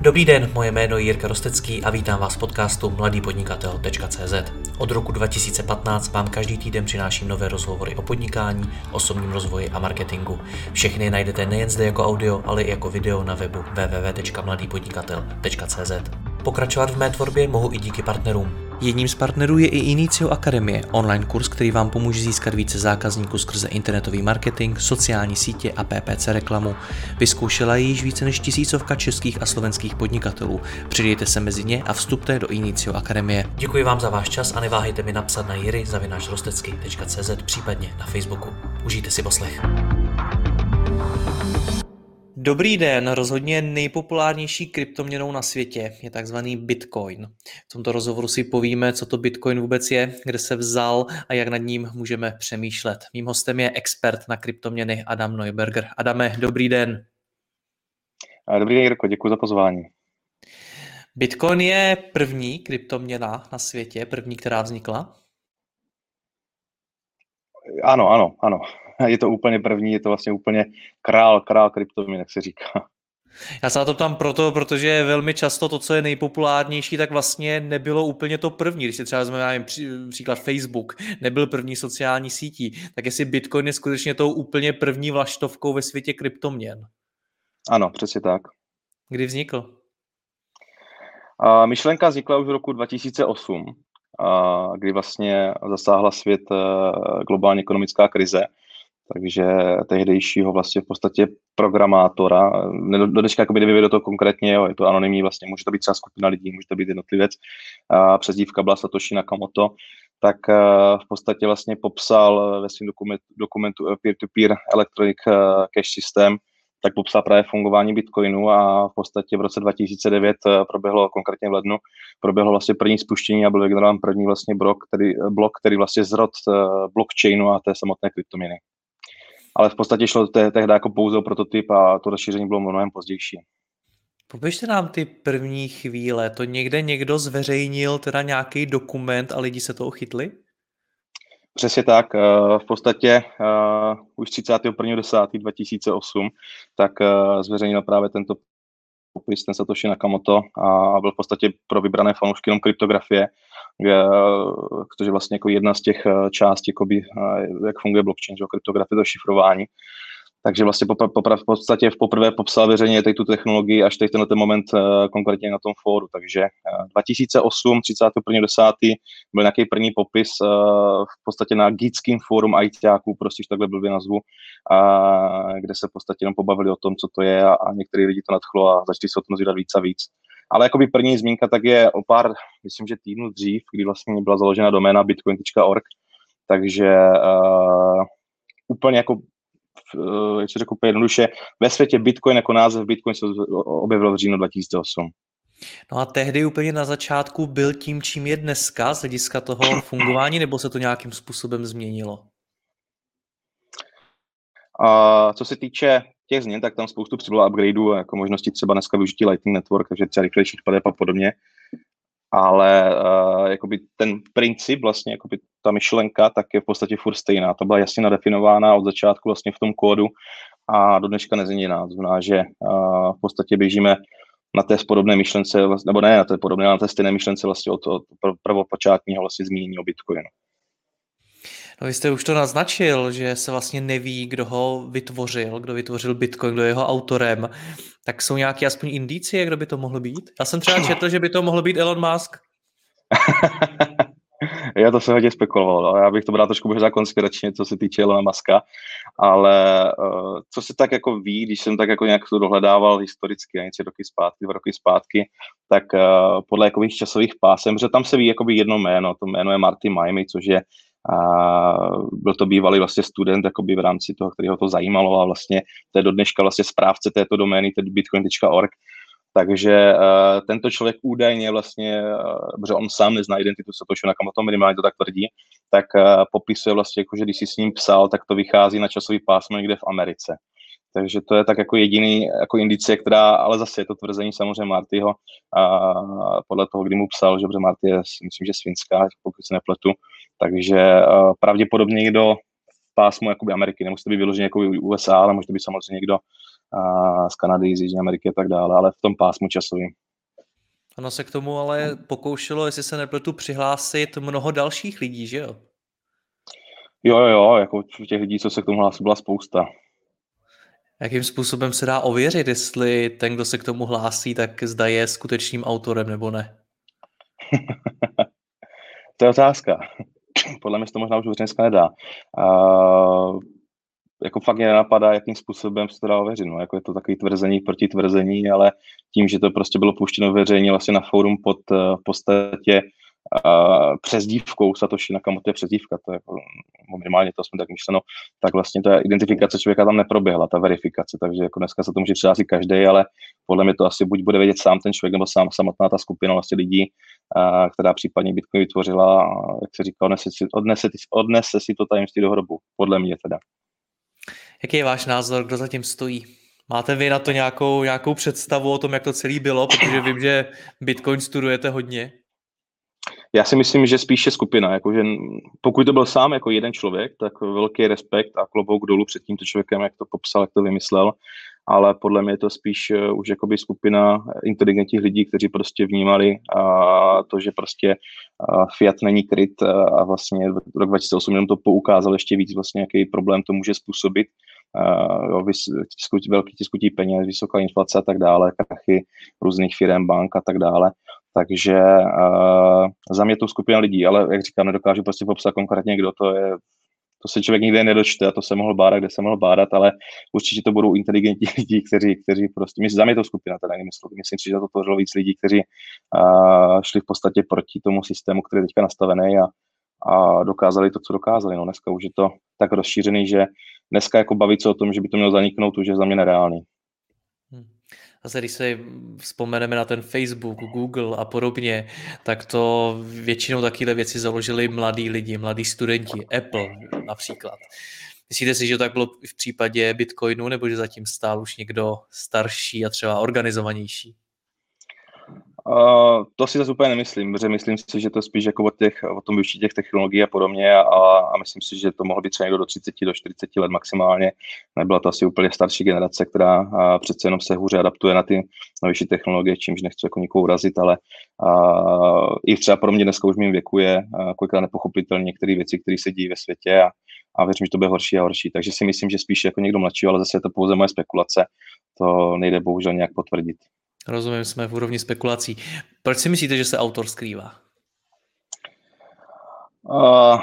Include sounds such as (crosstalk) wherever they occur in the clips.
Dobrý den, moje jméno je Jirka Rostecký a vítám vás v podcastu mladýpodnikatel.cz. Od roku 2015 vám každý týden přináším nové rozhovory o podnikání, osobním rozvoji a marketingu. Všechny najdete nejen zde jako audio, ale i jako video na webu www.mladýpodnikatel.cz. Pokračovat v mé tvorbě mohu i díky partnerům. Jedním z partnerů je i Inicio Akademie, online kurz, který vám pomůže získat více zákazníků skrze internetový marketing, sociální sítě a PPC reklamu. Vyzkoušela ji již více než tisícovka českých a slovenských podnikatelů. Přidejte se mezi ně a vstupte do Inicio Akademie. Děkuji vám za váš čas a neváhejte mi napsat na jiry.rostecky.cz případně na Facebooku. Užijte si poslech. Dobrý den, rozhodně nejpopulárnější kryptoměnou na světě je takzvaný Bitcoin. V tomto rozhovoru si povíme, co to Bitcoin vůbec je, kde se vzal a jak nad ním můžeme přemýšlet. Mým hostem je expert na kryptoměny Adam Neuberger. Adame, dobrý den. Dobrý den, Jirko, děkuji za pozvání. Bitcoin je první kryptoměna na světě, první, která vznikla? Ano, ano, ano. Je to úplně první, je to vlastně úplně král, král kryptoměn, jak se říká. Já se na to tam proto, protože velmi často to, co je nejpopulárnější, tak vlastně nebylo úplně to první. Když si třeba vezmeme příklad Facebook, nebyl první sociální sítí, tak jestli Bitcoin je skutečně tou úplně první vlaštovkou ve světě kryptoměn. Ano, přesně tak. Kdy vznikl? A myšlenka vznikla už v roku 2008, a kdy vlastně zasáhla svět eh, globální ekonomická krize takže tehdejšího vlastně v podstatě programátora, do dneška jakoby nevyvěděl to konkrétně, jo, je to anonymní, vlastně může to být třeba skupina lidí, může to být jednotlivec, a přezdívka byla Satoshi Nakamoto, tak eh, v podstatě vlastně popsal ve svém dokumentu, dokumentu Peer-to-Peer Electronic eh, Cash System, tak popsal právě fungování Bitcoinu a v podstatě v roce 2009 eh, proběhlo, konkrétně v lednu, proběhlo vlastně první spuštění a byl vygenerován první vlastně blok, který, blok, který vlastně zrod blockchainu a té samotné kryptoměny ale v podstatě šlo tehdy jako pouze o prototyp a to rozšíření bylo mnohem pozdější. Popište nám ty první chvíle, to někde někdo zveřejnil teda nějaký dokument a lidi se toho chytli? Přesně tak. Eh, v podstatě uh, už 31.10.2008 tak uh, zveřejnil právě tento popis ten Satoshi Nakamoto a byl v podstatě pro vybrané fanoušky jenom kryptografie, protože vlastně jako jedna z těch eh, částí, eh, jak funguje blockchain, že kryptografie, to šifrování, takže vlastně popra, popra, v podstatě v poprvé popsal veřejně tady tu technologii až teď tenhle ten moment uh, konkrétně na tom fóru. Takže uh, 2008, 31.10. byl nějaký první popis uh, v podstatě na Geekským fórum ITáků, prostě takhle blbě nazvu, uh, kde se v podstatě jenom pobavili o tom, co to je a, a některý lidi to nadchlo a začali se o tom zvídat víc a víc. Ale jakoby první zmínka tak je o pár, myslím, že týdnů dřív, kdy vlastně byla založena doména bitcoin.org, takže uh, úplně jako Eh, jak se řekl úplně jednoduše, ve světě Bitcoin jako název Bitcoin se objevil v říjnu 2008. No a tehdy úplně na začátku byl tím, čím je dneska z hlediska toho (clears throat) fungování, nebo se to nějakým způsobem změnilo? A co se týče těch změn, tak tam spoustu přibylo upgradeů, jako možnosti třeba dneska využití Lightning Network, takže třeba rychlejší a podobně ale uh, jakoby ten princip, vlastně jakoby ta myšlenka, tak je v podstatě furt stejná. To byla jasně nadefinována od začátku vlastně v tom kódu a do dneška nezměněná. Znamená, že uh, v podstatě běžíme na té podobné myšlence, nebo ne na té podobné, na té stejné myšlence vlastně od, od prvopočátního vlastně zmínění o Bitcoinu. No vy jste už to naznačil, že se vlastně neví, kdo ho vytvořil, kdo vytvořil Bitcoin, kdo je jeho autorem. Tak jsou nějaké aspoň indicie, kdo by to mohl být? Já jsem třeba četl, že by to mohl být Elon Musk. (laughs) Já to se hodně spekuloval. No. Já bych to bral trošku možná konspiračně, co se týče Elona Muska, ale uh, co se tak jako ví, když jsem tak jako nějak to dohledával historicky, něco roky zpátky, dva roky zpátky, tak uh, podle jakových časových pásem, že tam se ví jakoby jedno jméno, to jméno je Marty Miami, což je a byl to bývalý vlastně student jakoby v rámci toho, kterého to zajímalo a vlastně to je do dneška vlastně správce této domény, tedy bitcoin.org. Takže uh, tento člověk údajně vlastně, uh, protože on sám nezná identitu Satoshi Nakamoto, minimálně to tak tvrdí, tak uh, popisuje vlastně, jako, že když si s ním psal, tak to vychází na časový pásmo někde v Americe. Takže to je tak jako jediný jako indicie, která, ale zase je to tvrzení samozřejmě Martyho a podle toho, kdy mu psal, že Marty je, myslím, že svinská, pokud se nepletu, takže uh, pravděpodobně někdo v pásmu jakoby Ameriky, nemusí to být vyloženě jako USA, ale může to být samozřejmě někdo a z Kanady, z Jižní Ameriky a tak dále, ale v tom pásmu časovým. Ono se k tomu ale pokoušelo, jestli se nepletu, přihlásit mnoho dalších lidí, že jo? Jo, jo, jo, jako těch lidí, co se k tomu hlásí, byla spousta. Jakým způsobem se dá ověřit, jestli ten, kdo se k tomu hlásí, tak zda je skutečným autorem nebo ne? (laughs) to je otázka. (clears throat) Podle mě se to možná už dneska nedá. Uh, jako fakt mě nenapadá, jakým způsobem se to dá ověřit. No, jako je to takový tvrzení proti tvrzení, ale tím, že to prostě bylo puštěno veřejně vlastně na fórum pod uh, v podstatě uh, přezdívkou Satoshi Nakamoto je přezdívka, to je jako, minimálně to jsme tak myšleno, tak vlastně ta identifikace člověka tam neproběhla, ta verifikace, takže jako dneska se to může přihlásit každý, ale podle mě to asi buď bude vědět sám ten člověk, nebo sám samotná ta skupina vlastně lidí, uh, která případně Bitcoin vytvořila, jak se říká, odnese si, odnese, odnese si to tajemství do hrobu, podle mě teda. Jaký je váš názor, kdo zatím stojí? Máte vy na to nějakou, nějakou představu o tom, jak to celé bylo? Protože vím, že Bitcoin studujete hodně. Já si myslím, že spíše skupina. Jakože pokud to byl sám jako jeden člověk, tak velký respekt a klobouk dolů před tímto člověkem, jak to popsal, jak to vymyslel. Ale podle mě je to spíš uh, už jakoby skupina inteligentních lidí, kteří prostě vnímali uh, to, že prostě uh, Fiat není kryt uh, a vlastně rok 2008 jenom to poukázal ještě víc vlastně, jaký problém to může způsobit. Uh, jo, tiskutí, velký tiskutí peněz, vysoká inflace a tak dále, krachy různých firm, bank a tak dále. Takže uh, za mě to skupina lidí, ale jak říkám, nedokážu prostě popsat konkrétně, kdo to je. To se člověk nikdy nedočte a to se mohl bádat, kde se mohl bádat, ale určitě to budou inteligentní (laughs) lidi, kteří, kteří prostě, myslím, za mě to skupina, teda nemyslím, myslím si, že to tvořilo víc lidí, kteří uh, šli v podstatě proti tomu systému, který je teďka nastavený a, a dokázali to, co dokázali. No, dneska už je to tak rozšířený, že dneska jako bavit se o tom, že by to mělo zaniknout, už je za mě nereálný. Zase když se vzpomeneme na ten Facebook, Google a podobně, tak to většinou takové věci založili mladí lidi, mladí studenti, Apple například. Myslíte si, že to tak bylo v případě Bitcoinu, nebo že zatím stál už někdo starší a třeba organizovanější? Uh, to si zase úplně nemyslím, protože myslím si, že to spíš jako o, těch, o tom využití těch technologií a podobně a, a myslím si, že to mohlo být třeba někdo do 30, do 40 let maximálně. Nebyla to asi úplně starší generace, která a, přece jenom se hůře adaptuje na ty novější technologie, čímž nechci jako nikoho urazit, ale a, i třeba pro mě dneska už mým věku je kolikrát nepochopitelné některé věci, které se dějí ve světě a, a věřím, že to bude horší a horší. Takže si myslím, že spíš jako někdo mladší, ale zase je to pouze moje spekulace. To nejde bohužel nějak potvrdit. Rozumím, jsme v úrovni spekulací. Proč si myslíte, že se autor skrývá? Uh,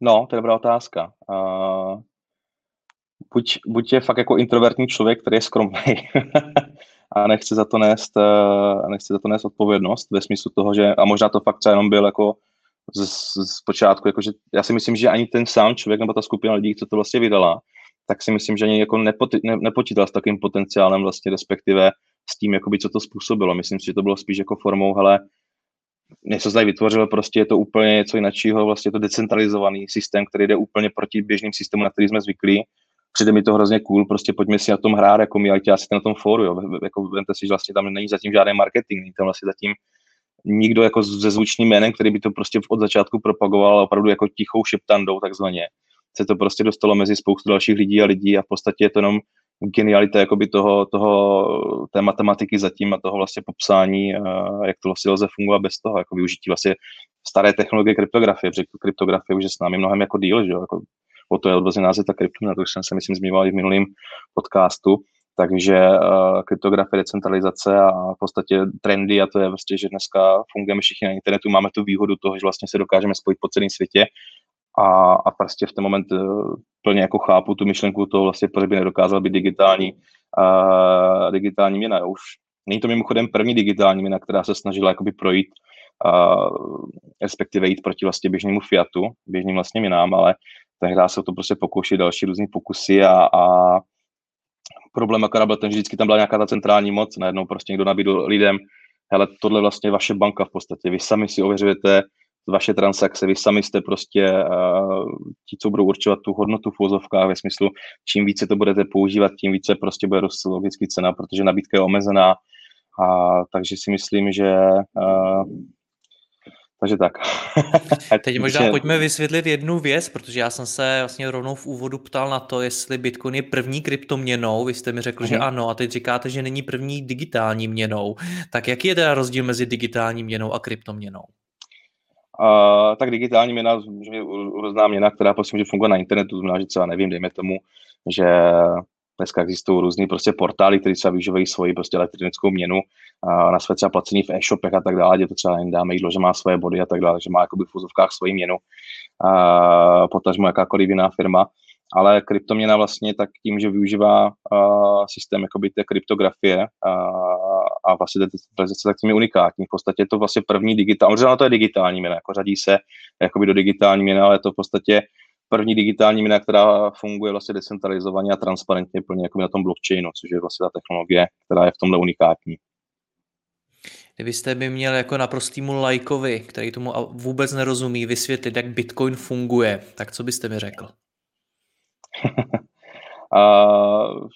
no, to je dobrá otázka. Uh, buď, buď je fakt jako introvertní člověk, který je skromný (laughs) a nechce za to nést, uh, nechce za to nést odpovědnost ve smyslu toho, že a možná to fakt třeba jenom byl jako z, z počátku, jakože já si myslím, že ani ten sám člověk nebo ta skupina lidí, co to vlastně vydala, tak si myslím, že ani jako nepoti, ne, nepočítal s takým potenciálem vlastně, respektive s tím, jakoby, co to způsobilo. Myslím si, že to bylo spíš jako formou, hele, něco tady vytvořil, prostě je to úplně něco jiného, vlastně je to decentralizovaný systém, který jde úplně proti běžným systému, na který jsme zvyklí. Přijde mi to hrozně cool, prostě pojďme si na tom hrát, jako my, ať asi na tom fóru, jo. Jako, vemte si, že vlastně tam není zatím žádný marketing, není tam vlastně zatím nikdo jako se zvučným jménem, který by to prostě od začátku propagoval opravdu jako tichou šeptandou takzvaně. Se to prostě dostalo mezi spoustu dalších lidí a lidí a v podstatě je to jenom genialita jakoby toho, toho, té matematiky zatím a toho vlastně popsání, jak to vlastně lze fungovat bez toho, jako využití vlastně staré technologie kryptografie, protože kryptografie už je s námi mnohem jako díl, že jo, jako o to je odvozený název ta kryptomina, to už jsem se myslím zmiňoval i v minulém podcastu, takže uh, kryptografie, decentralizace a v podstatě trendy a to je vlastně, že dneska fungujeme všichni na internetu, máme tu výhodu toho, že vlastně se dokážeme spojit po celém světě a, a prostě v ten moment uh, plně jako chápu tu myšlenku toho vlastně, proč by nedokázal být digitální, uh, digitální měna. Už není to mimochodem první digitální měna, která se snažila jakoby projít, uh, respektive jít proti vlastně běžnému Fiatu, běžným vlastně měnám, ale tehdy se to prostě pokoušet další různé pokusy a, a problém akorát byl ten, že vždycky tam byla nějaká ta centrální moc, najednou prostě někdo nabídl lidem, hele, tohle vlastně vaše banka v podstatě, vy sami si ověřujete vaše transakce, vy sami jste prostě uh, ti, co budou určovat tu hodnotu v úzovkách ve smyslu, čím více to budete používat, tím více prostě bude rost logicky cena, protože nabídka je omezená, a takže si myslím, že uh, takže tak. (laughs) Teď možná pojďme vysvětlit jednu věc, protože já jsem se vlastně rovnou v úvodu ptal na to, jestli Bitcoin je první kryptoměnou. Vy jste mi řekl, mm-hmm. že mhm. ano, a teď říkáte, že není první digitální měnou. Tak jaký je teda rozdíl mezi digitální měnou a kryptoměnou? Uh, tak digitální měna, je různá měna, která prostě může fungovat na internetu, znamená, že třeba nevím, dejme tomu, že dneska existují různý prostě portály, které třeba využívají svoji prostě elektronickou měnu. Uh, na své třeba placení v e-shopech a tak dále, kde to třeba dáme jídlo, že má svoje body a tak dále, že má jakoby v úzovkách svoji měnu, uh, potažmo jakákoliv jiná firma. Ale kryptoměna vlastně tak tím, že využívá uh, systém jakoby té kryptografie uh, a vlastně ty prezentace tak tím je unikátní. V podstatě je to vlastně první digitální, možná to je digitální měna, jako řadí se jakoby do digitální měny, ale je to v podstatě první digitální měna, která funguje vlastně decentralizovaně a transparentně plně jako na tom blockchainu, což je vlastně ta technologie, která je v tomhle unikátní. Kdybyste by měl jako naprostýmu lajkovi, který tomu vůbec nerozumí, vysvětlit, jak Bitcoin funguje, tak co byste mi řekl? (laughs) uh,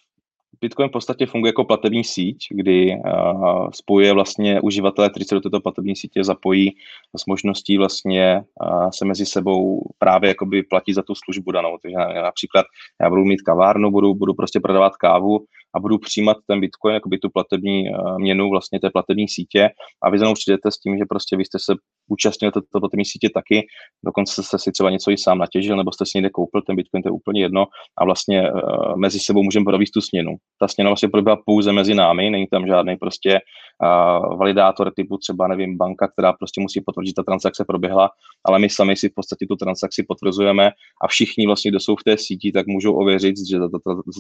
Bitcoin v podstatě funguje jako platební síť, kdy uh, spojuje vlastně uživatele, kteří se do této platební sítě zapojí s možností vlastně uh, se mezi sebou právě jakoby platit za tu službu danou. Takže například já budu mít kavárnu, budu, budu prostě prodávat kávu a budu přijímat ten Bitcoin, jakoby tu platební uh, měnu vlastně té platební sítě a vy znovu přijdete s tím, že prostě vy jste se účastnil této platební sítě taky, dokonce jste si třeba něco i sám natěžil, nebo jste si někde koupil ten Bitcoin, to je úplně jedno a vlastně uh, mezi sebou můžeme provést tu směnu. Ta směna vlastně probíhá pouze mezi námi, není tam žádný prostě uh, validátor typu třeba, nevím, banka, která prostě musí potvrdit, že ta transakce proběhla, ale my sami si v podstatě tu transakci potvrzujeme a všichni vlastně, kdo jsou v té síti, tak můžou ověřit, že ta,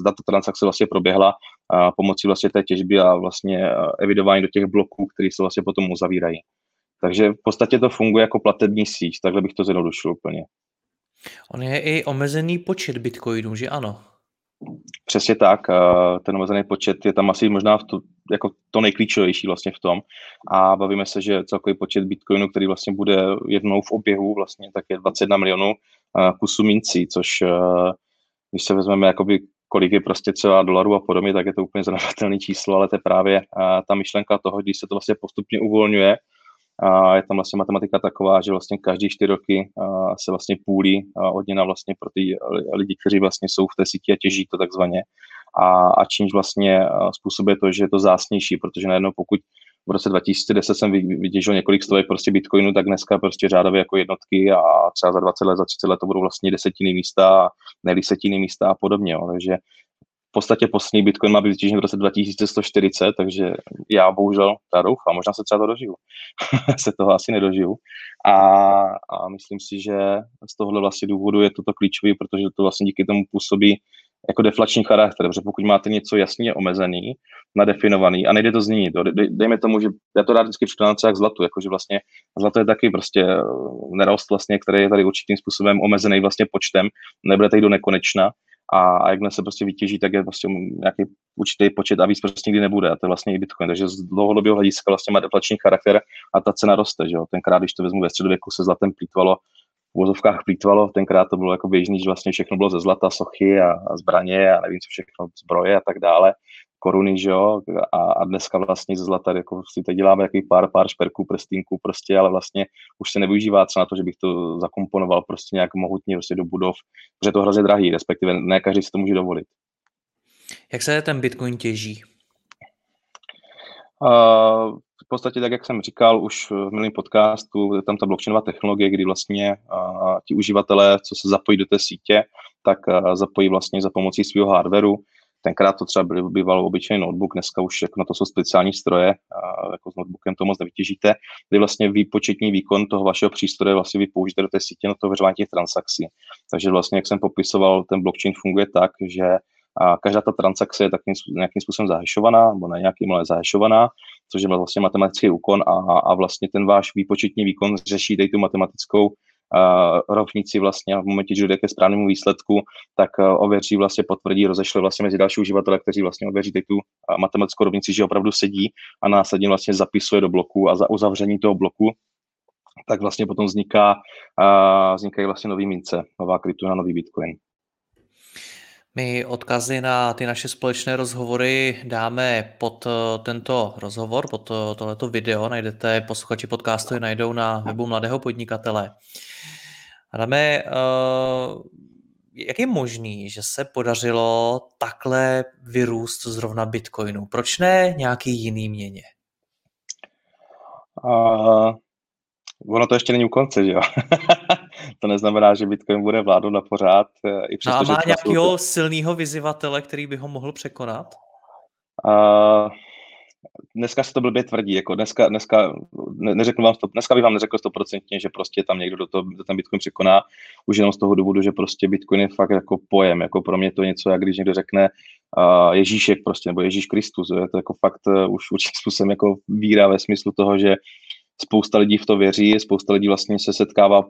ta, transakce vlastně proběhla uh, pomocí vlastně té těžby a vlastně evidování do těch bloků, které se vlastně potom uzavírají. Takže v podstatě to funguje jako platební síť, takhle bych to zjednodušil úplně. On je i omezený počet bitcoinů, že ano? Přesně tak, ten omezený počet je tam asi možná v to, jako to nejklíčovější vlastně v tom a bavíme se, že celkový počet bitcoinů, který vlastně bude jednou v oběhu vlastně, tak je 21 milionů kusů mincí, což když se vezmeme jakoby kolik je prostě třeba dolarů a podobně, tak je to úplně zanedbatelné číslo, ale to je právě ta myšlenka toho, když se to vlastně postupně uvolňuje, a je tam vlastně matematika taková, že vlastně každý čtyři roky se vlastně půlí odměna vlastně pro ty lidi, kteří vlastně jsou v té síti a těží to takzvaně. A, a čímž vlastně způsobuje to, že je to zásnější, protože najednou pokud v roce 2010 jsem vytěžil několik stovek prostě bitcoinu, tak dneska prostě řádově jako jednotky a třeba za 20 let, za 30 let to budou vlastně desetiny místa, ne desetiny místa a podobně. Jo. Takže v podstatě poslední Bitcoin má být vytěžený v roce 2140, takže já bohužel, já doufám, možná se třeba to dožiju. (laughs) se toho asi nedožiju. A, a myslím si, že z tohohle vlastně důvodu je toto klíčový, protože to vlastně díky tomu působí jako deflační charakter, protože pokud máte něco jasně omezený, nadefinovaný a nejde to změnit, dejme tomu, že já to rád vždycky přikládám třeba k zlatu, jakože vlastně zlato je taky prostě nerost vlastně, který je tady určitým způsobem omezený vlastně počtem, nebude tady do nekonečna, a, a jakmile se prostě vytěží, tak je prostě nějaký určitý počet a víc prostě nikdy nebude. A to je vlastně i Bitcoin. Takže z dlouhodobého hlediska vlastně má deflační charakter a ta cena roste. Že jo? Tenkrát, když to vezmu ve středověku, se zlatem plítvalo, v vozovkách plítvalo, tenkrát to bylo jako běžný, že vlastně všechno bylo ze zlata, sochy a, a zbraně a nevím co všechno, zbroje a tak dále koruny, že jo, a, a dneska vlastně ze zlata, jako si teď děláme jaký pár, pár šperků, prstýnků prostě, ale vlastně už se nevyužívá třeba na to, že bych to zakomponoval prostě nějak mohutně prostě do budov, protože je to hrozně drahý, respektive ne každý si to může dovolit. Jak se ten Bitcoin těží? Uh, v podstatě, tak jak jsem říkal už v minulém podcastu, je tam ta blockchainová technologie, kdy vlastně uh, ti uživatelé, co se zapojí do té sítě, tak uh, zapojí vlastně za pomocí svého hardwareu, Tenkrát to třeba byl, býval obyčejný notebook, dneska už jako na to jsou speciální stroje, a jako s notebookem to moc nevytěžíte, kdy vlastně výpočetní výkon toho vašeho přístroje vlastně vy použijete do té sítě na to vyřování těch transakcí. Takže vlastně, jak jsem popisoval, ten blockchain funguje tak, že a každá ta transakce je takým, nějakým způsobem zahešovaná, nebo ne nějakým, ale zahešovaná, což je vlastně matematický úkon a, a vlastně ten váš výpočetní výkon řeší tady tu matematickou rovníci vlastně v momentě, že jde ke správnému výsledku, tak eh, ověří vlastně potvrdí, rozešle vlastně mezi další uživatele, kteří vlastně ověří tu eh, matematickou rovnici, že opravdu sedí a následně vlastně zapisuje do bloku a za uzavření toho bloku tak vlastně potom vzniká, vznikají vlastně nový mince, nová kryptona, nový bitcoin. My odkazy na ty naše společné rozhovory dáme pod eh, tento rozhovor, pod to, tohleto video. Najdete, posluchači podcastu je najdou na webu Mladého podnikatele. Adame, uh, jak je možný, že se podařilo takhle vyrůst zrovna Bitcoinu? Proč ne nějaký jiný měně? Uh, ono to ještě není u konce, že jo? (laughs) to neznamená, že Bitcoin bude vládnout na pořád. Eh, I přesto, no a má nějakého to... silného vyzývatele, který by ho mohl překonat? Uh, dneska se to blbě tvrdí, jako dneska, dneska ne, neřeknu vám, stop, dneska bych vám neřekl stoprocentně, že prostě tam někdo do toho, do ten Bitcoin překoná, už jenom z toho důvodu, že prostě Bitcoin je fakt jako pojem, jako pro mě to je něco, jak když někdo řekne uh, Ježíšek prostě, nebo Ježíš Kristus, je to jako fakt uh, už určitým způsobem (laughs) jako víra ve smyslu toho, že spousta lidí v to věří, spousta lidí vlastně se setkává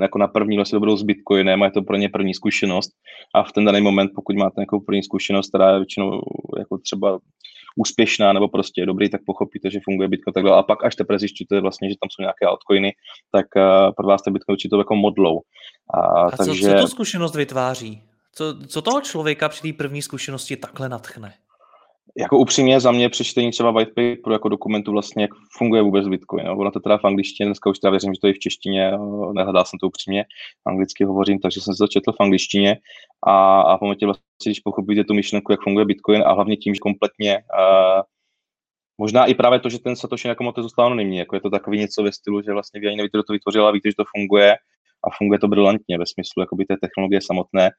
jako na první vlastně dobrou s Bitcoinem a je to pro ně první zkušenost a v ten daný moment, pokud máte nějakou první zkušenost, která je většinou jako třeba úspěšná nebo prostě je dobrý, tak pochopíte, že funguje Bitcoin takhle. A pak až teprve zjišťujete vlastně, že tam jsou nějaké altcoiny, tak uh, pro vás ten Bitcoin určitě jako modlou. A, a takže... co, co to zkušenost vytváří? Co, co toho člověka při té první zkušenosti takhle natchne? Jako upřímně za mě přečtení třeba white paperu jako dokumentu vlastně, jak funguje vůbec Bitcoin. No. Ono to teda v angličtině, dneska už teda věřím, že to je v češtině, nehledal jsem to upřímně, anglicky hovořím, takže jsem se to četl v angličtině a, a pamatě vlastně, když pochopíte tu myšlenku, jak funguje Bitcoin a hlavně tím, že kompletně uh, Možná i právě to, že ten Satoshi Nakamoto zůstal anonymní, jako je to takový něco ve stylu, že vlastně vy ani nevíte, kdo to vytvořil, ale víte, že to funguje a funguje to brilantně ve smyslu jakoby té technologie samotné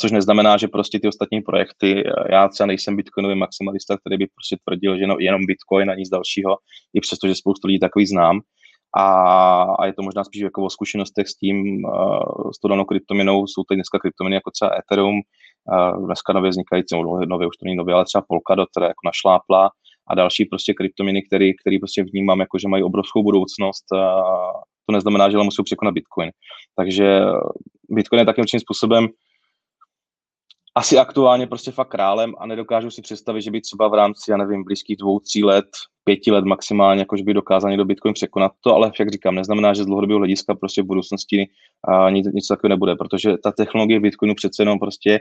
což neznamená, že prostě ty ostatní projekty, já třeba nejsem bitcoinový maximalista, který by prostě tvrdil, že no, jenom bitcoin a nic dalšího, i přesto, že spoustu lidí takový znám. A, a je to možná spíš jako o zkušenostech s tím, uh, s tou danou kryptoměnou, jsou tady dneska kryptoměny jako třeba Ethereum, uh, dneska nově vznikající, no, nově už to není nově, ale třeba Polkadot, která jako našlápla a další prostě kryptoměny, které který prostě vnímám jako, že mají obrovskou budoucnost. To neznamená, že musí překonat Bitcoin. Takže Bitcoin je takým způsobem asi aktuálně prostě fakt králem a nedokážu si představit, že by třeba v rámci, já nevím, blízkých dvou, tří let, pěti let maximálně, jakož by dokázal někdo Bitcoin překonat to, ale jak říkám, neznamená, že z dlouhodobého hlediska prostě v budoucnosti uh, nic, nic takového nebude, protože ta technologie Bitcoinu přece jenom prostě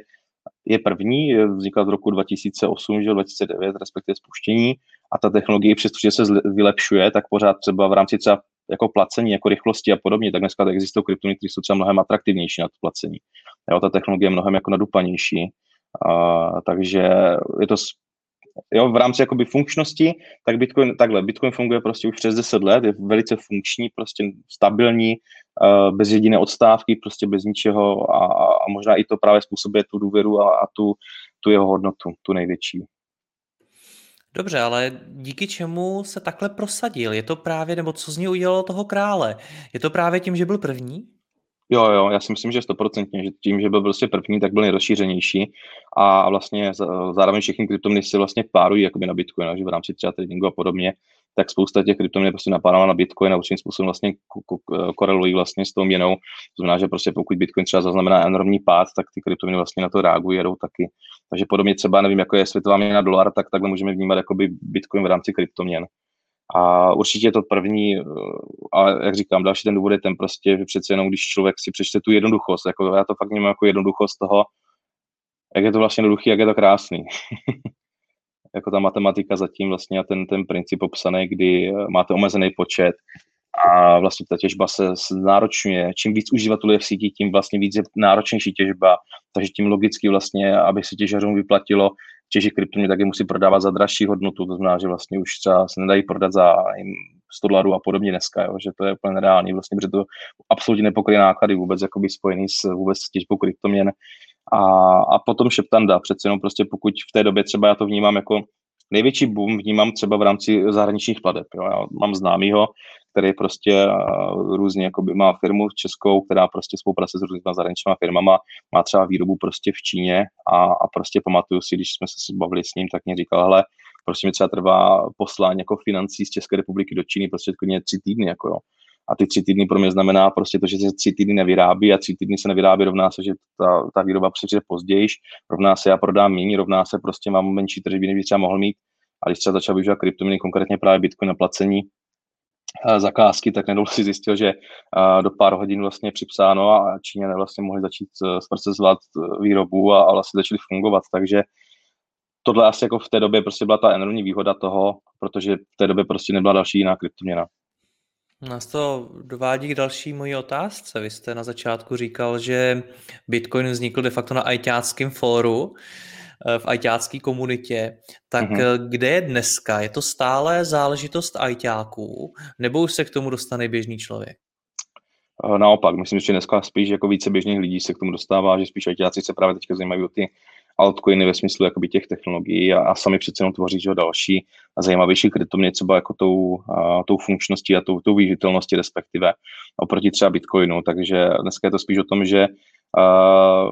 je první, vznikla z roku 2008, že 2009, respektive spuštění a ta technologie, přestože se vylepšuje, tak pořád třeba v rámci třeba jako placení, jako rychlosti a podobně, tak dneska existují kryptony, které jsou třeba mnohem atraktivnější na to placení. Jo, ta technologie je mnohem jako nadupanější. A, takže je to jo, v rámci jakoby funkčnosti, tak Bitcoin, takhle, Bitcoin funguje prostě už přes 10 let, je velice funkční, prostě stabilní, bez jediné odstávky, prostě bez ničeho a, a možná i to právě způsobuje tu důvěru a, a tu, tu jeho hodnotu, tu největší. Dobře, ale díky čemu se takhle prosadil? Je to právě, nebo co z něj udělalo toho krále? Je to právě tím, že byl první? Jo, jo, já si myslím, že stoprocentně, že tím, že byl prostě první, tak byl nejrozšířenější a vlastně zároveň všechny kryptoměny se vlastně párují jakoby na Bitcoin, že v rámci třeba tradingu a podobně, tak spousta těch kryptoměn prostě napádala na Bitcoin a určitým způsobem vlastně korelují vlastně s tou měnou. To znamená, že prostě pokud Bitcoin třeba zaznamená enormní pád, tak ty kryptoměny vlastně na to reagují, jedou taky. Takže podobně třeba, nevím, jako je světová měna dolar, tak takhle můžeme vnímat jakoby Bitcoin v rámci kryptoměn. A určitě je to první, eh, a jak říkám, další ten důvod je ten prostě, že přece jenom když člověk si přečte tu jednoduchost, jako já to fakt vnímám jako jednoduchost toho, jak je to vlastně jednoduchý, jak je to krásný. (laughs) jako ta matematika zatím vlastně a ten, ten princip popsaný, kdy eh, máte omezený počet a vlastně ta těžba se náročňuje. Čím víc uživatelů je v síti, tím vlastně víc je náročnější těžba, takže tím logicky vlastně, aby se těžařům vyplatilo těžit kryptoměny, tak je musí prodávat za dražší hodnotu, to znamená, že vlastně už třeba se nedají prodat za 100 dolarů a podobně dneska, jo, že to je úplně nereálný, vlastně, protože to absolutně nepokryje náklady vůbec jakoby spojený s vůbec těžbou kryptoměn. A, a potom šeptanda, přece jenom prostě pokud v té době třeba já to vnímám jako největší boom vnímám třeba v rámci zahraničních pladeb. Jo. Já mám známýho, který prostě různě jakoby má firmu českou, která prostě spolupracuje s různými zahraničními firmama, má třeba výrobu prostě v Číně a, a prostě pamatuju si, když jsme se bavili s ním, tak mě říkal, hele, prostě mi třeba trvá poslání jako financí z České republiky do Číny prostě tři týdny, jako jo. A ty tři týdny pro mě znamená prostě to, že se tři týdny nevyrábí a tři týdny se nevyrábí, rovná se, že ta, ta výroba přijde později, rovná se, já prodám méně, rovná se, prostě mám menší tržby, než bych třeba mohl mít. A když třeba začal využívat kryptoměny, konkrétně právě Bitcoin na placení, zakázky, tak nedlouho si zjistil, že do pár hodin vlastně připsáno a Číňané vlastně mohli začít zprocesovat výrobu a, a vlastně začali fungovat, takže tohle asi jako v té době prostě byla ta enormní výhoda toho, protože v té době prostě nebyla další jiná kryptoměna. Nás to dovádí k další mojí otázce. Vy jste na začátku říkal, že Bitcoin vznikl de facto na ajťáckém fóru, eh, v ajťácké komunitě. Tak mm-hmm. kde je dneska? Je to stále záležitost ajťáků, nebo už se k tomu dostane běžný člověk? Eh, naopak, myslím, že dneska spíš jako více běžných lidí se k tomu dostává, že spíš ajťáci se právě teďka zajímají o ty altcoiny ve smyslu jakoby těch technologií a, a sami přece jenom tvoří že další a zajímavější kryptoměny třeba jako tou, a, tou funkčností a tou, tou využitelností respektive oproti třeba Bitcoinu. Takže dneska je to spíš o tom, že a,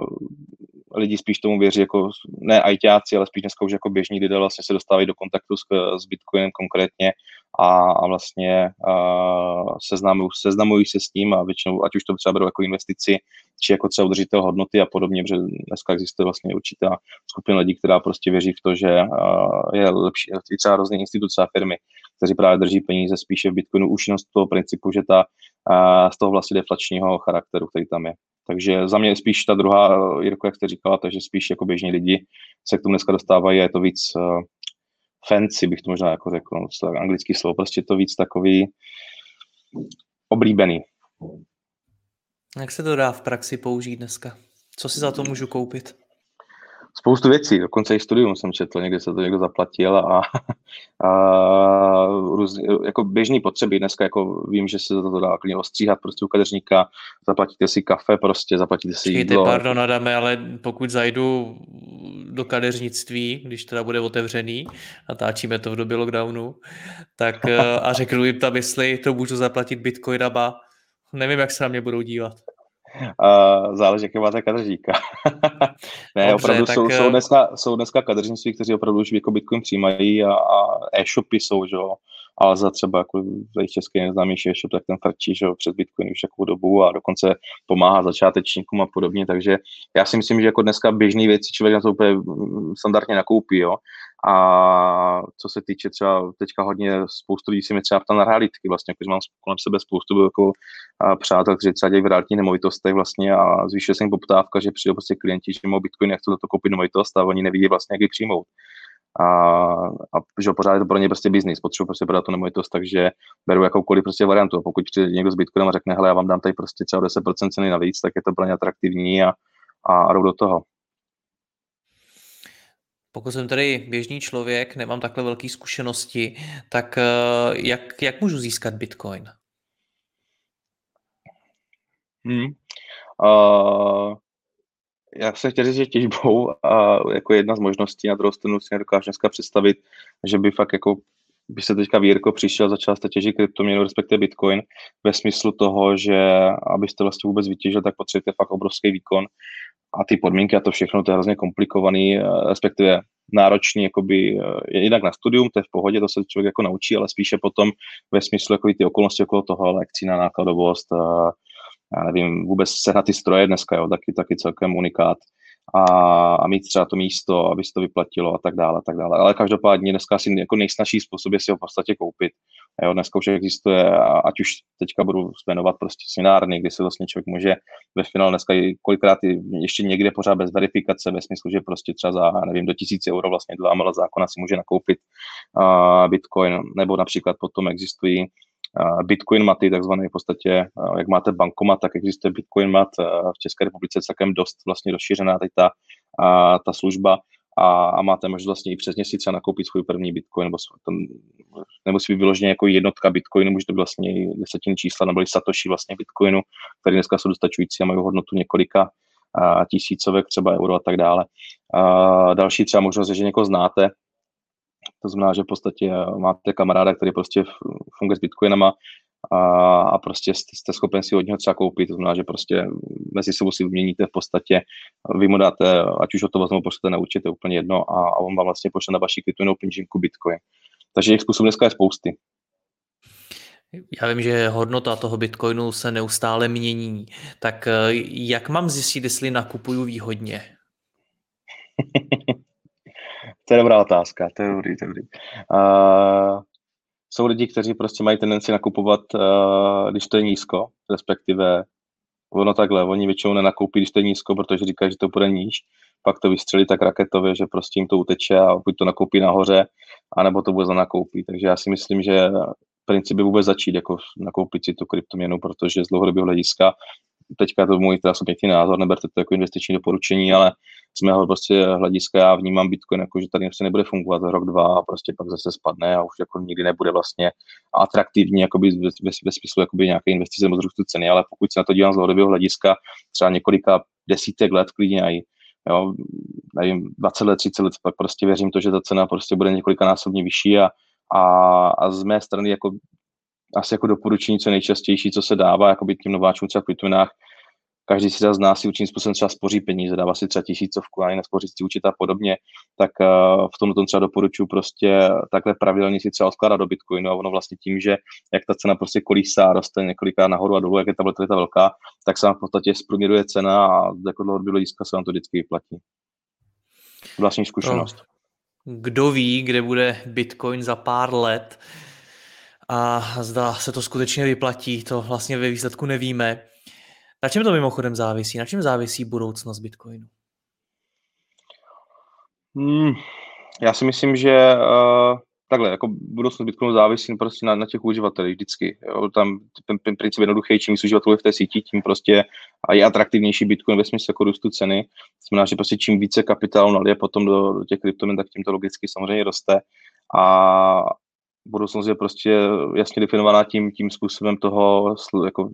lidi spíš tomu věří jako, ne ajťáci, ale spíš dneska už jako běžní lidé vlastně se dostávají do kontaktu s, s Bitcoinem konkrétně a, a vlastně uh, seznamují, seznamují se s ním a většinou, ať už to třeba berou jako investici, či jako třeba udržitel hodnoty a podobně, protože dneska existuje vlastně určitá skupina lidí, která prostě věří v to, že uh, je lepší, i třeba různé instituce a firmy, kteří právě drží peníze spíše v Bitcoinu už jenom z toho principu, že ta uh, z toho vlastně deflačního charakteru, který tam je. Takže za mě je spíš ta druhá, Jirko, jak jste říkala, takže spíš jako běžní lidi se k tomu dneska dostávají a je to víc fancy, bych to možná jako řekl, no, anglický slovo, prostě to víc takový oblíbený. Jak se to dá v praxi použít dneska? Co si za to můžu koupit? spoustu věcí, dokonce i studium jsem četl, někde se to někdo zaplatil a, a růz, jako běžný potřeby dneska, jako vím, že se to dá klidně ostříhat prostě u kadeřníka, zaplatíte si kafe prostě, zaplatíte si Čekajte, jídlo. pardon, Adame, ale pokud zajdu do kadeřnictví, když teda bude otevřený, natáčíme to v době lockdownu, tak (laughs) a řeknu jim tam, jestli to můžu zaplatit bitcoinama, nevím, jak se na mě budou dívat. Uh, záleží, jaké máte kadeřníka. (laughs) ne, Dobře, opravdu tak... jsou, jsou, eh, dneska, jsou dneska kadeřnictví, kteří opravdu už jako Bitcoin přijímají a, a e-shopy jsou, že jo, ale za třeba jako český nejznámější e-shop, tak ten frčí, že jo, před Bitcoin už takovou dobu a dokonce pomáhá začátečníkům a podobně, takže já si myslím, že jako dneska běžné věci člověk na to úplně standardně nakoupí, jo, a co se týče třeba teďka hodně spoustu lidí si mi třeba ptá na realitky, vlastně, protože mám kolem sebe spoustu jako přátel, kteří třeba dělají v realitních nemovitostech vlastně a zvýšuje se jim poptávka, že přijdou prostě klienti, že mohou Bitcoin, chcou za to koupit nemovitost a oni nevidí vlastně, jak ji přijmout. A, a že pořád je to pro ně prostě biznis, potřebuji prostě prodat tu nemovitost, takže beru jakoukoliv prostě variantu. A pokud přijde někdo s Bitcoinem a řekne, hele, já vám dám tady prostě třeba 10% ceny navíc, tak je to pro ně atraktivní a, a jdou do toho. Pokud jsem tedy běžný člověk, nemám takhle velké zkušenosti, tak eh, jak, jak můžu získat Bitcoin? Hmm. Uh, já se chtěl říct, že těžbou a jako jedna z možností, na druhou stranu si nedokážu dneska představit, že by fakt jako by se teďka Vírko přišel, začal jste těžit kryptoměnu, respektive Bitcoin, ve smyslu toho, že abyste vlastně vůbec vytěžil, tak potřebujete fakt obrovský výkon a ty podmínky a to všechno, to je hrozně komplikovaný, eh, respektive náročný, jakoby, eh, jinak na studium, to je v pohodě, to se člověk jako naučí, ale spíše potom ve smyslu jako ty okolnosti okolo toho, lekcí na nákladovost, a, já nevím, vůbec se na ty stroje dneska, jo, taky, taky celkem unikát a, a mít třeba to místo, aby se to vyplatilo a tak dále, a tak dále. Ale každopádně dneska asi jako nejsnažší způsob je si ho v podstatě koupit. Jo, dneska už existuje, ať už teďka budu jmenovat prostě svinárny, kdy se vlastně člověk může ve finále dneska kolikrát ještě někde pořád bez verifikace, ve smyslu, že prostě třeba za, nevím, do tisíce euro vlastně dle AML zákona si může nakoupit uh, Bitcoin, nebo například potom existují Bitcoin maty, takzvané v podstatě, jak máte bankomat, tak existuje Bitcoin mat v České republice celkem dost vlastně rozšířená teď ta, ta služba a, a máte možnost vlastně i přes měsíc třeba nakoupit svůj první Bitcoin, nebo ten, nemusí být vyloženě jako jednotka Bitcoinu, může to být vlastně desetiny čísla, nebo satoshi vlastně Bitcoinu, které dneska jsou dostačující a mají hodnotu několika a, tisícovek, třeba euro a tak dále. A další třeba možnost je, že někoho znáte, to znamená, že v podstatě máte kamaráda, který prostě funguje s bitcoinama a, a prostě jste, jste schopen si od něho třeba koupit, to znamená, že prostě mezi sebou si vyměníte v podstatě, vy mu dáte, ať už o to vezmu, pošlete na účet, je úplně jedno a, a on vám vlastně pošle na vaši kryptoměnou peněženku bitcoin. Takže těch způsobů dneska je spousty. Já vím, že hodnota toho bitcoinu se neustále mění. Tak eh, jak mám zjistit, jestli nakupuju výhodně? (laughs) To je dobrá otázka, to je dobrý, to je dobrý. Uh, jsou lidi, kteří prostě mají tendenci nakupovat, uh, když to je nízko, respektive ono takhle, oni většinou nenakoupí, když to je nízko, protože říkají, že to bude níž, pak to vystřelí tak raketově, že prostě jim to uteče a buď to nakoupí nahoře, anebo to vůbec nakoupí. Takže já si myslím, že princip je vůbec začít jako nakoupit si tu kryptoměnu, protože z dlouhodobého hlediska teďka to můj teda subjektní názor, neberte to jako investiční doporučení, ale z mého prostě hlediska já vnímám Bitcoin jako, že tady prostě nebude fungovat rok, dva a prostě pak zase spadne a už jako nikdy nebude vlastně atraktivní jakoby ve, ve, ve smyslu jakoby nějaké investice nebo zrůstu ceny, ale pokud se na to dívám z dlouhodobého hlediska, třeba několika desítek let klidně i jo, nevím, 20 let, 30 let, pak prostě věřím to, že ta cena prostě bude několikanásobně vyšší a, a, a z mé strany jako asi jako doporučení, co nejčastější, co se dává jako by tím nováčům třeba v kryptoměnách, každý si z nás si určitým způsobem třeba spoří peníze, dává si třeba tisícovku a na spořící účet a podobně, tak uh, v tom tom třeba doporučuji prostě takhle pravidelně si třeba odkládat do Bitcoinu a ono vlastně tím, že jak ta cena prostě kolísá, roste několikrát nahoru a dolů, jak je ta volatilita velká, tak se v podstatě zprůměruje cena a jako dlouhodobě hlediska se vám to vždycky vyplatí. Vlastní zkušenost. Kdo ví, kde bude Bitcoin za pár let a zda se to skutečně vyplatí, to vlastně ve výsledku nevíme. Na čem to mimochodem závisí? Na čem závisí budoucnost Bitcoinu? Hmm, já si myslím, že uh, takhle, jako budoucnost Bitcoinu závisí prostě na, na těch uživatelích vždycky. Jo. Tam ten, ten princip jednoduchý, čím víc uživatelů v té síti, tím prostě a je atraktivnější Bitcoin ve smyslu jako růstu ceny. Znamená, že prostě čím více kapitálu nalije potom do, do těch kryptoměn, tak tím to logicky samozřejmě roste. A budoucnost je prostě jasně definovaná tím, tím způsobem toho, jako,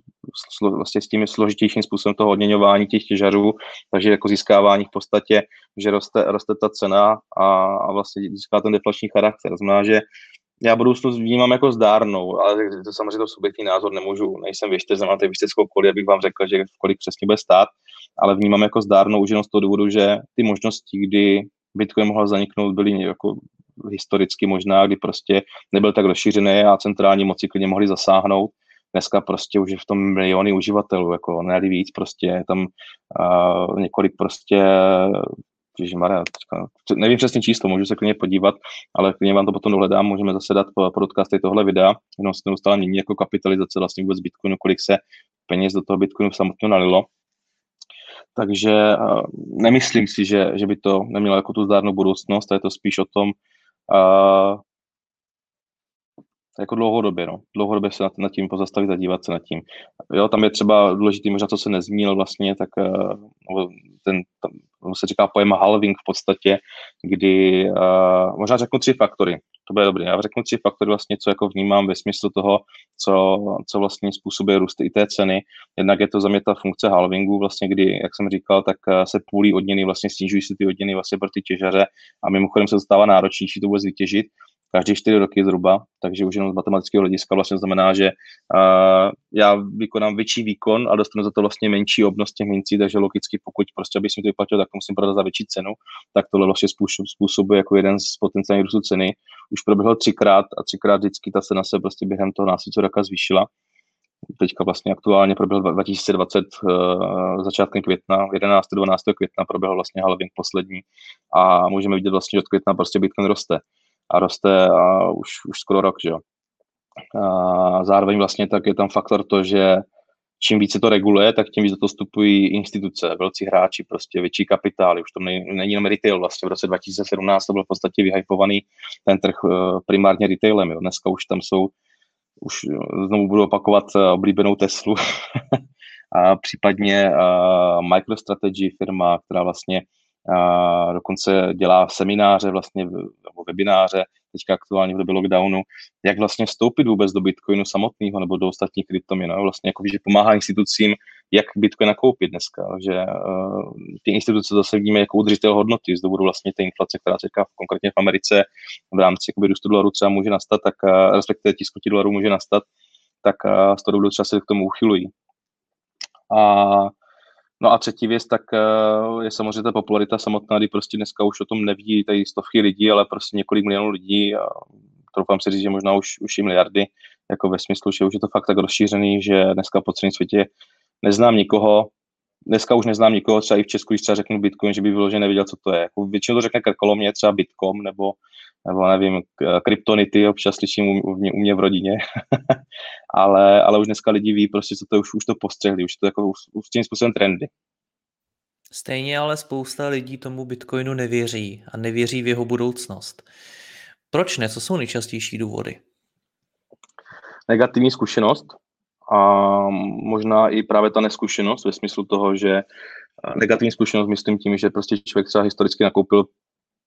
slo, vlastně s tím složitějším způsobem toho odměňování těch těžařů, takže jako získávání v podstatě, že roste, roste ta cena a, a vlastně získá ten deflační charakter. Znamená, že já budoucnost vnímám jako zdárnou, ale to samozřejmě to subjektní názor nemůžu, nejsem věštěz, nemáte věštěckou koli, abych vám řekl, že kolik přesně bude stát, ale vnímám jako zdárnou už jenom z toho důvodu, že ty možnosti, kdy Bitcoin mohl zaniknout, byly jako historicky možná, kdy prostě nebyl tak rozšířený a centrální moci klidně mohli zasáhnout. Dneska prostě už je v tom miliony uživatelů, jako ne víc, prostě tam uh, několik prostě Ježišmarja, nevím přesně číslo, můžu se klidně podívat, ale klidně vám to potom dohledám, můžeme zase dát podcasty tohle videa, jenom se neustále mění jako kapitalizace vlastně vůbec Bitcoinu, kolik se peněz do toho Bitcoinu samotně nalilo. Takže nemyslím si, že, že by to nemělo jako tu zdárnou budoucnost, a je to spíš o tom, uh, jako dlouhodobě, no. Dlouhodobě se nad, tím pozastavit a dívat se nad tím. Jo, tam je třeba důležitý, možná co se nezmínil vlastně, tak uh, ten, tam, se říká pojem halving v podstatě, kdy uh, možná řeknu tři faktory, to bude dobré. Já řeknu tři faktory vlastně, co jako vnímám ve smyslu toho, co, co vlastně způsobuje růst i té ceny. Jednak je to za mě ta funkce halvingu, vlastně, kdy, jak jsem říkal, tak se půlí odměny, vlastně snižují se ty odměny vlastně pro ty těžaře a mimochodem se to stává náročnější to vůbec vytěžit každé čtyři roky zhruba, takže už jenom z matematického hlediska vlastně znamená, že uh, já vykonám větší výkon a dostanu za to vlastně menší obnost těch mincí, takže logicky pokud prostě, abych si to vyplatil, tak musím prodat za větší cenu, tak tohle vlastně způsob, způsobuje jako jeden z potenciálních růstů ceny. Už proběhlo třikrát a třikrát vždycky ta cena se prostě během toho následujícího roka zvýšila. Teďka vlastně aktuálně proběhl 2020 uh, začátkem května, 11. 12. května proběhl vlastně halving poslední a můžeme vidět vlastně, že od května prostě Bitcoin roste a roste a už, už skoro rok, že jo. A zároveň vlastně tak je tam faktor to, že čím více to reguluje, tak tím více to vstupují instituce, velcí hráči, prostě větší kapitály. Už to není, jenom retail. Vlastně v roce 2017 to byl v podstatě vyhypovaný ten trh eh, primárně retailem. Jo. Dneska už tam jsou, už eh, znovu budu opakovat eh, oblíbenou Teslu (laughs) a případně uh, MicroStrategy firma, která vlastně a dokonce dělá semináře vlastně, nebo webináře, teďka aktuálně v době lockdownu, jak vlastně vstoupit vůbec do Bitcoinu samotného nebo do ostatních kryptoměn. Vlastně jako, že pomáhá institucím, jak Bitcoin nakoupit dneska. Že uh, ty instituce zase vidíme jako udržitel hodnoty z důvodu vlastně té inflace, která se konkrétně v Americe v rámci jakoby, růstu dolaru třeba může nastat, tak uh, respektive tisku dolarů může nastat, tak uh, z toho důvodu třeba se k tomu uchylují. A No a třetí věc, tak uh, je samozřejmě ta popularita samotná, kdy prostě dneska už o tom neví tady stovky lidí, ale prostě několik milionů lidí a troufám si říct, že možná už, už i miliardy, jako ve smyslu, že už je to fakt tak rozšířený, že dneska po celém světě neznám nikoho, dneska už neznám nikoho, třeba i v Česku, když třeba řeknu Bitcoin, že by vyloženě nevěděl, co to je. Jako většinou to řekne krkolomně, třeba Bitcoin nebo nebo nevím, kryptonity občas slyším u, mě, u mě v rodině, (laughs) ale, ale už dneska lidi ví prostě, co to už, už to postřehli, už to jako už, už tím způsobem trendy. Stejně ale spousta lidí tomu Bitcoinu nevěří a nevěří v jeho budoucnost. Proč ne? Co jsou nejčastější důvody? Negativní zkušenost a možná i právě ta neskušenost ve smyslu toho, že negativní zkušenost myslím tím, že prostě člověk třeba historicky nakoupil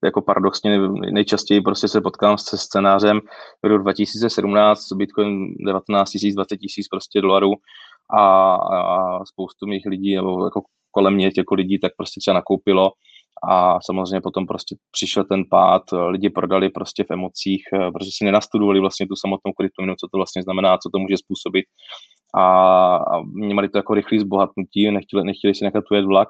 jako paradoxně nejčastěji prostě se potkám se scénářem v roku 2017, Bitcoin 19 000, 20 000 prostě dolarů a, a spoustu mých lidí, nebo jako kolem mě těch lidí, tak prostě třeba nakoupilo a samozřejmě potom prostě přišel ten pád, lidi prodali prostě v emocích, protože si nenastudovali vlastně tu samotnou kryptominu, co to vlastně znamená, co to může způsobit a, a měli to jako rychlý zbohatnutí, nechtěli, nechtěli si nechat ujet vlak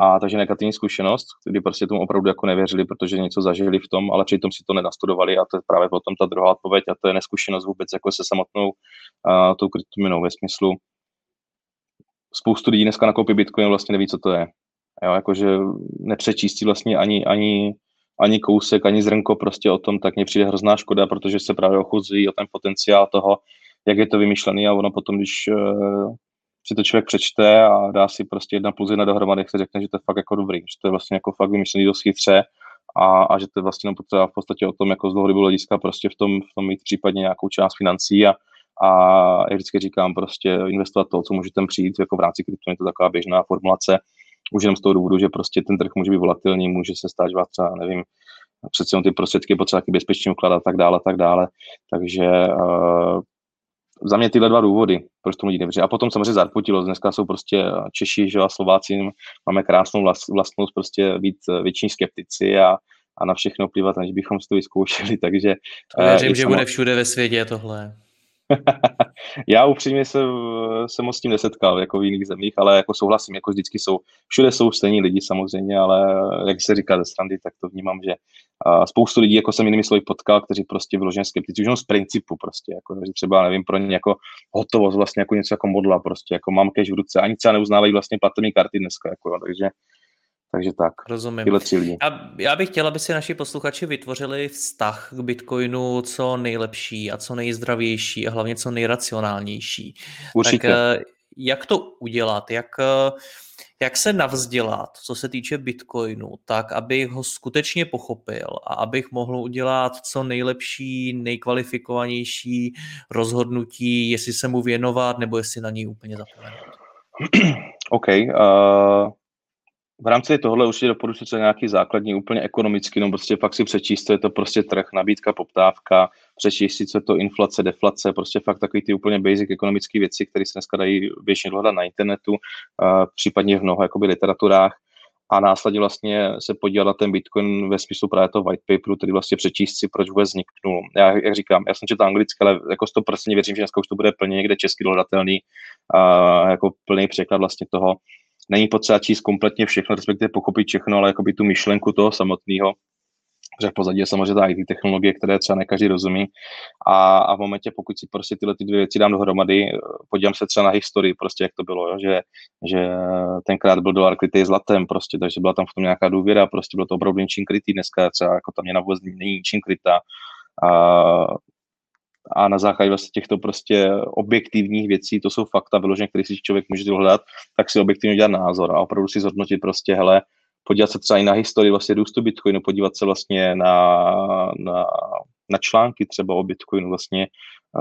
a takže negativní zkušenost, kdy prostě tomu opravdu jako nevěřili, protože něco zažili v tom, ale přitom si to nenastudovali a to je právě potom ta druhá odpověď a to je neskušenost vůbec jako se samotnou uh, tou kryptominou ve smyslu spoustu lidí dneska nakoupí Bitcoin vlastně neví, co to je. Jo, jakože nepřečístí vlastně ani, ani, ani kousek, ani zrnko prostě o tom, tak mně přijde hrozná škoda, protože se právě ochuzí o ten potenciál toho, jak je to vymyšlený a ono potom, když uh, si to člověk přečte a dá si prostě jedna plus jedna dohromady, jak se řekne, že to je fakt jako dobrý, že to je vlastně jako fakt vymyšlený dost chytře a, a že to je vlastně potřeba v podstatě o tom jako z dlouhodobého hlediska prostě v tom, v tom mít případně nějakou část financí a, a jak vždycky říkám, prostě investovat to, co můžete přijít, jako v rámci krypto je to taková běžná formulace, už jenom z toho důvodu, že prostě ten trh může být volatilní, může se stát, že vás třeba, nevím, přece ty prostředky potřeba bezpečně ukládat a tak dále, tak dále. Takže uh, za mě tyhle dva důvody, proč tomu lidi nevěří. A potom samozřejmě zarputilo, dneska jsou prostě Češi, že a Slováci, máme krásnou vlast, vlastnost prostě být většiní skeptici a, a na všechno plivat, než bychom si to vyzkoušeli, (laughs) takže... To věřím, že samo... bude všude ve světě tohle. (laughs) Já upřímně se, se moc s tím nesetkal, jako v jiných zemích, ale jako souhlasím, jako vždycky jsou, všude jsou stejní lidi samozřejmě, ale jak se říká ze strandy, tak to vnímám, že a spoustu lidí, jako jsem jinými slovy potkal, kteří prostě vyloženě skeptici, už jenom z principu prostě, jako, že třeba, nevím, pro ně jako hotovost, vlastně jako něco jako modla, prostě, jako mám cash v ruce, ani třeba neuznávají vlastně platební karty dneska, jako, takže takže tak. Rozumím. Tyhle tři lidi. Já, já bych chtěla, aby si naši posluchači vytvořili vztah k Bitcoinu co nejlepší a co nejzdravější a hlavně co nejracionálnější. Určitě. Tak eh, jak to udělat? Jak, eh, jak se navzdělat, co se týče Bitcoinu, tak abych ho skutečně pochopil a abych mohl udělat co nejlepší, nejkvalifikovanější rozhodnutí, jestli se mu věnovat nebo jestli na něj úplně zapomenout? (clears throat) OK. Uh, v rámci tohle určitě doporučuji nějaký základní, úplně ekonomický, no prostě fakt si přečíst, co je to prostě trh, nabídka, poptávka, přečíst si, co je to inflace, deflace, prostě fakt takový ty úplně basic ekonomické věci, které se dneska dají běžně dohledat na internetu, případně v mnoho jakoby literaturách a následně vlastně se podívat na ten Bitcoin ve smyslu právě toho white paperu, tedy vlastně přečíst si, proč vůbec vzniknul. Já, jak říkám, já jsem četl anglicky, ale jako 100% věřím, že dneska už to bude plně někde česky dohledatelný, uh, jako plný překlad vlastně toho, není potřeba číst kompletně všechno, respektive pochopit všechno, ale jakoby tu myšlenku toho samotného, že v pozadí je samozřejmě ta IT technologie, které třeba ne každý rozumí. A, a v momentě, pokud si prostě tyhle ty dvě věci dám dohromady, podívám se třeba na historii, prostě jak to bylo, jo, že, že tenkrát byl dolar krytý zlatem, prostě, takže byla tam v tom nějaká důvěra, prostě bylo to opravdu něčím krytý, dneska třeba jako tam měna vůbec není ničím krytá. A a na základě vlastně těchto prostě objektivních věcí, to jsou fakta vyložené, které si člověk může dohledat, tak si objektivně udělat názor a opravdu si zhodnotit prostě, hele, podívat se třeba i na historii vlastně růstu Bitcoinu, podívat se vlastně na, na, na články třeba o Bitcoinu vlastně,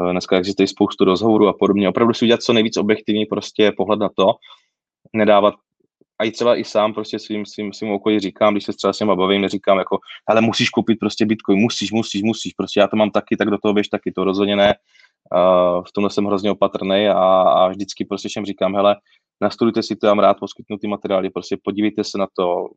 eh, dneska existuje spoustu rozhovorů a podobně, opravdu si udělat co nejvíc objektivní prostě pohled na to, nedávat a i třeba i sám prostě svým, svým, svým okolí říkám, když se třeba s těma bavím, neříkám jako, ale musíš koupit prostě Bitcoin, musíš, musíš, musíš, prostě já to mám taky, tak do toho běž taky, to rozhodně ne. Uh, v tomhle jsem hrozně opatrný a, a vždycky prostě všem říkám, hele, nastudujte si to, já mám rád poskytnut materiály, prostě podívejte se na to,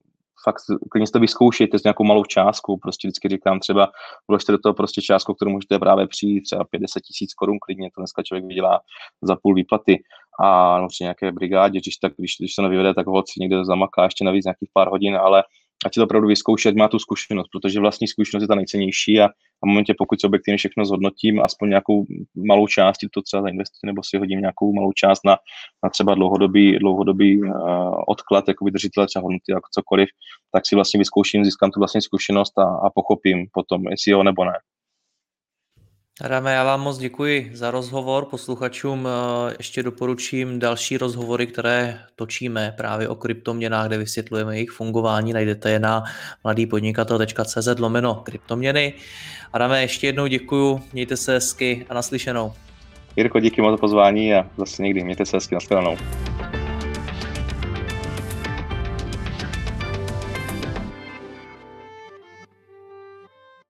fakt klidně to vyzkoušejte s nějakou malou částkou, prostě vždycky říkám třeba, vložte do toho prostě částku, kterou můžete právě přijít, třeba 50 tisíc korun klidně, to dneska člověk vydělá za půl výplaty. A no, při nějaké brigádě, když, tak, když, když se nevyvede, tak ho si někde zamaká ještě navíc nějakých pár hodin, ale ať si to opravdu vyzkoušet, má tu zkušenost, protože vlastní zkušenost je ta nejcennější a, a v momentě, pokud si objektivně všechno zhodnotím, aspoň nějakou malou část, to třeba zainvestuji, nebo si hodím nějakou malou část na, na třeba dlouhodobý, dlouhodobý uh, odklad, jako vydržitele třeba hodnoty, jako cokoliv, tak si vlastně vyzkouším, získám tu vlastní zkušenost a, a pochopím potom, jestli jo nebo ne. Adame, já vám moc děkuji za rozhovor. Posluchačům eh, ještě doporučím další rozhovory, které točíme právě o kryptoměnách, kde vysvětlujeme jejich fungování. Najdete je na mladýpodnikatel.cz lomeno kryptoměny. Adame, ještě jednou děkuji, mějte se hezky a naslyšenou. Jirko, díky moc za pozvání a zase někdy mějte se hezky, nashledanou.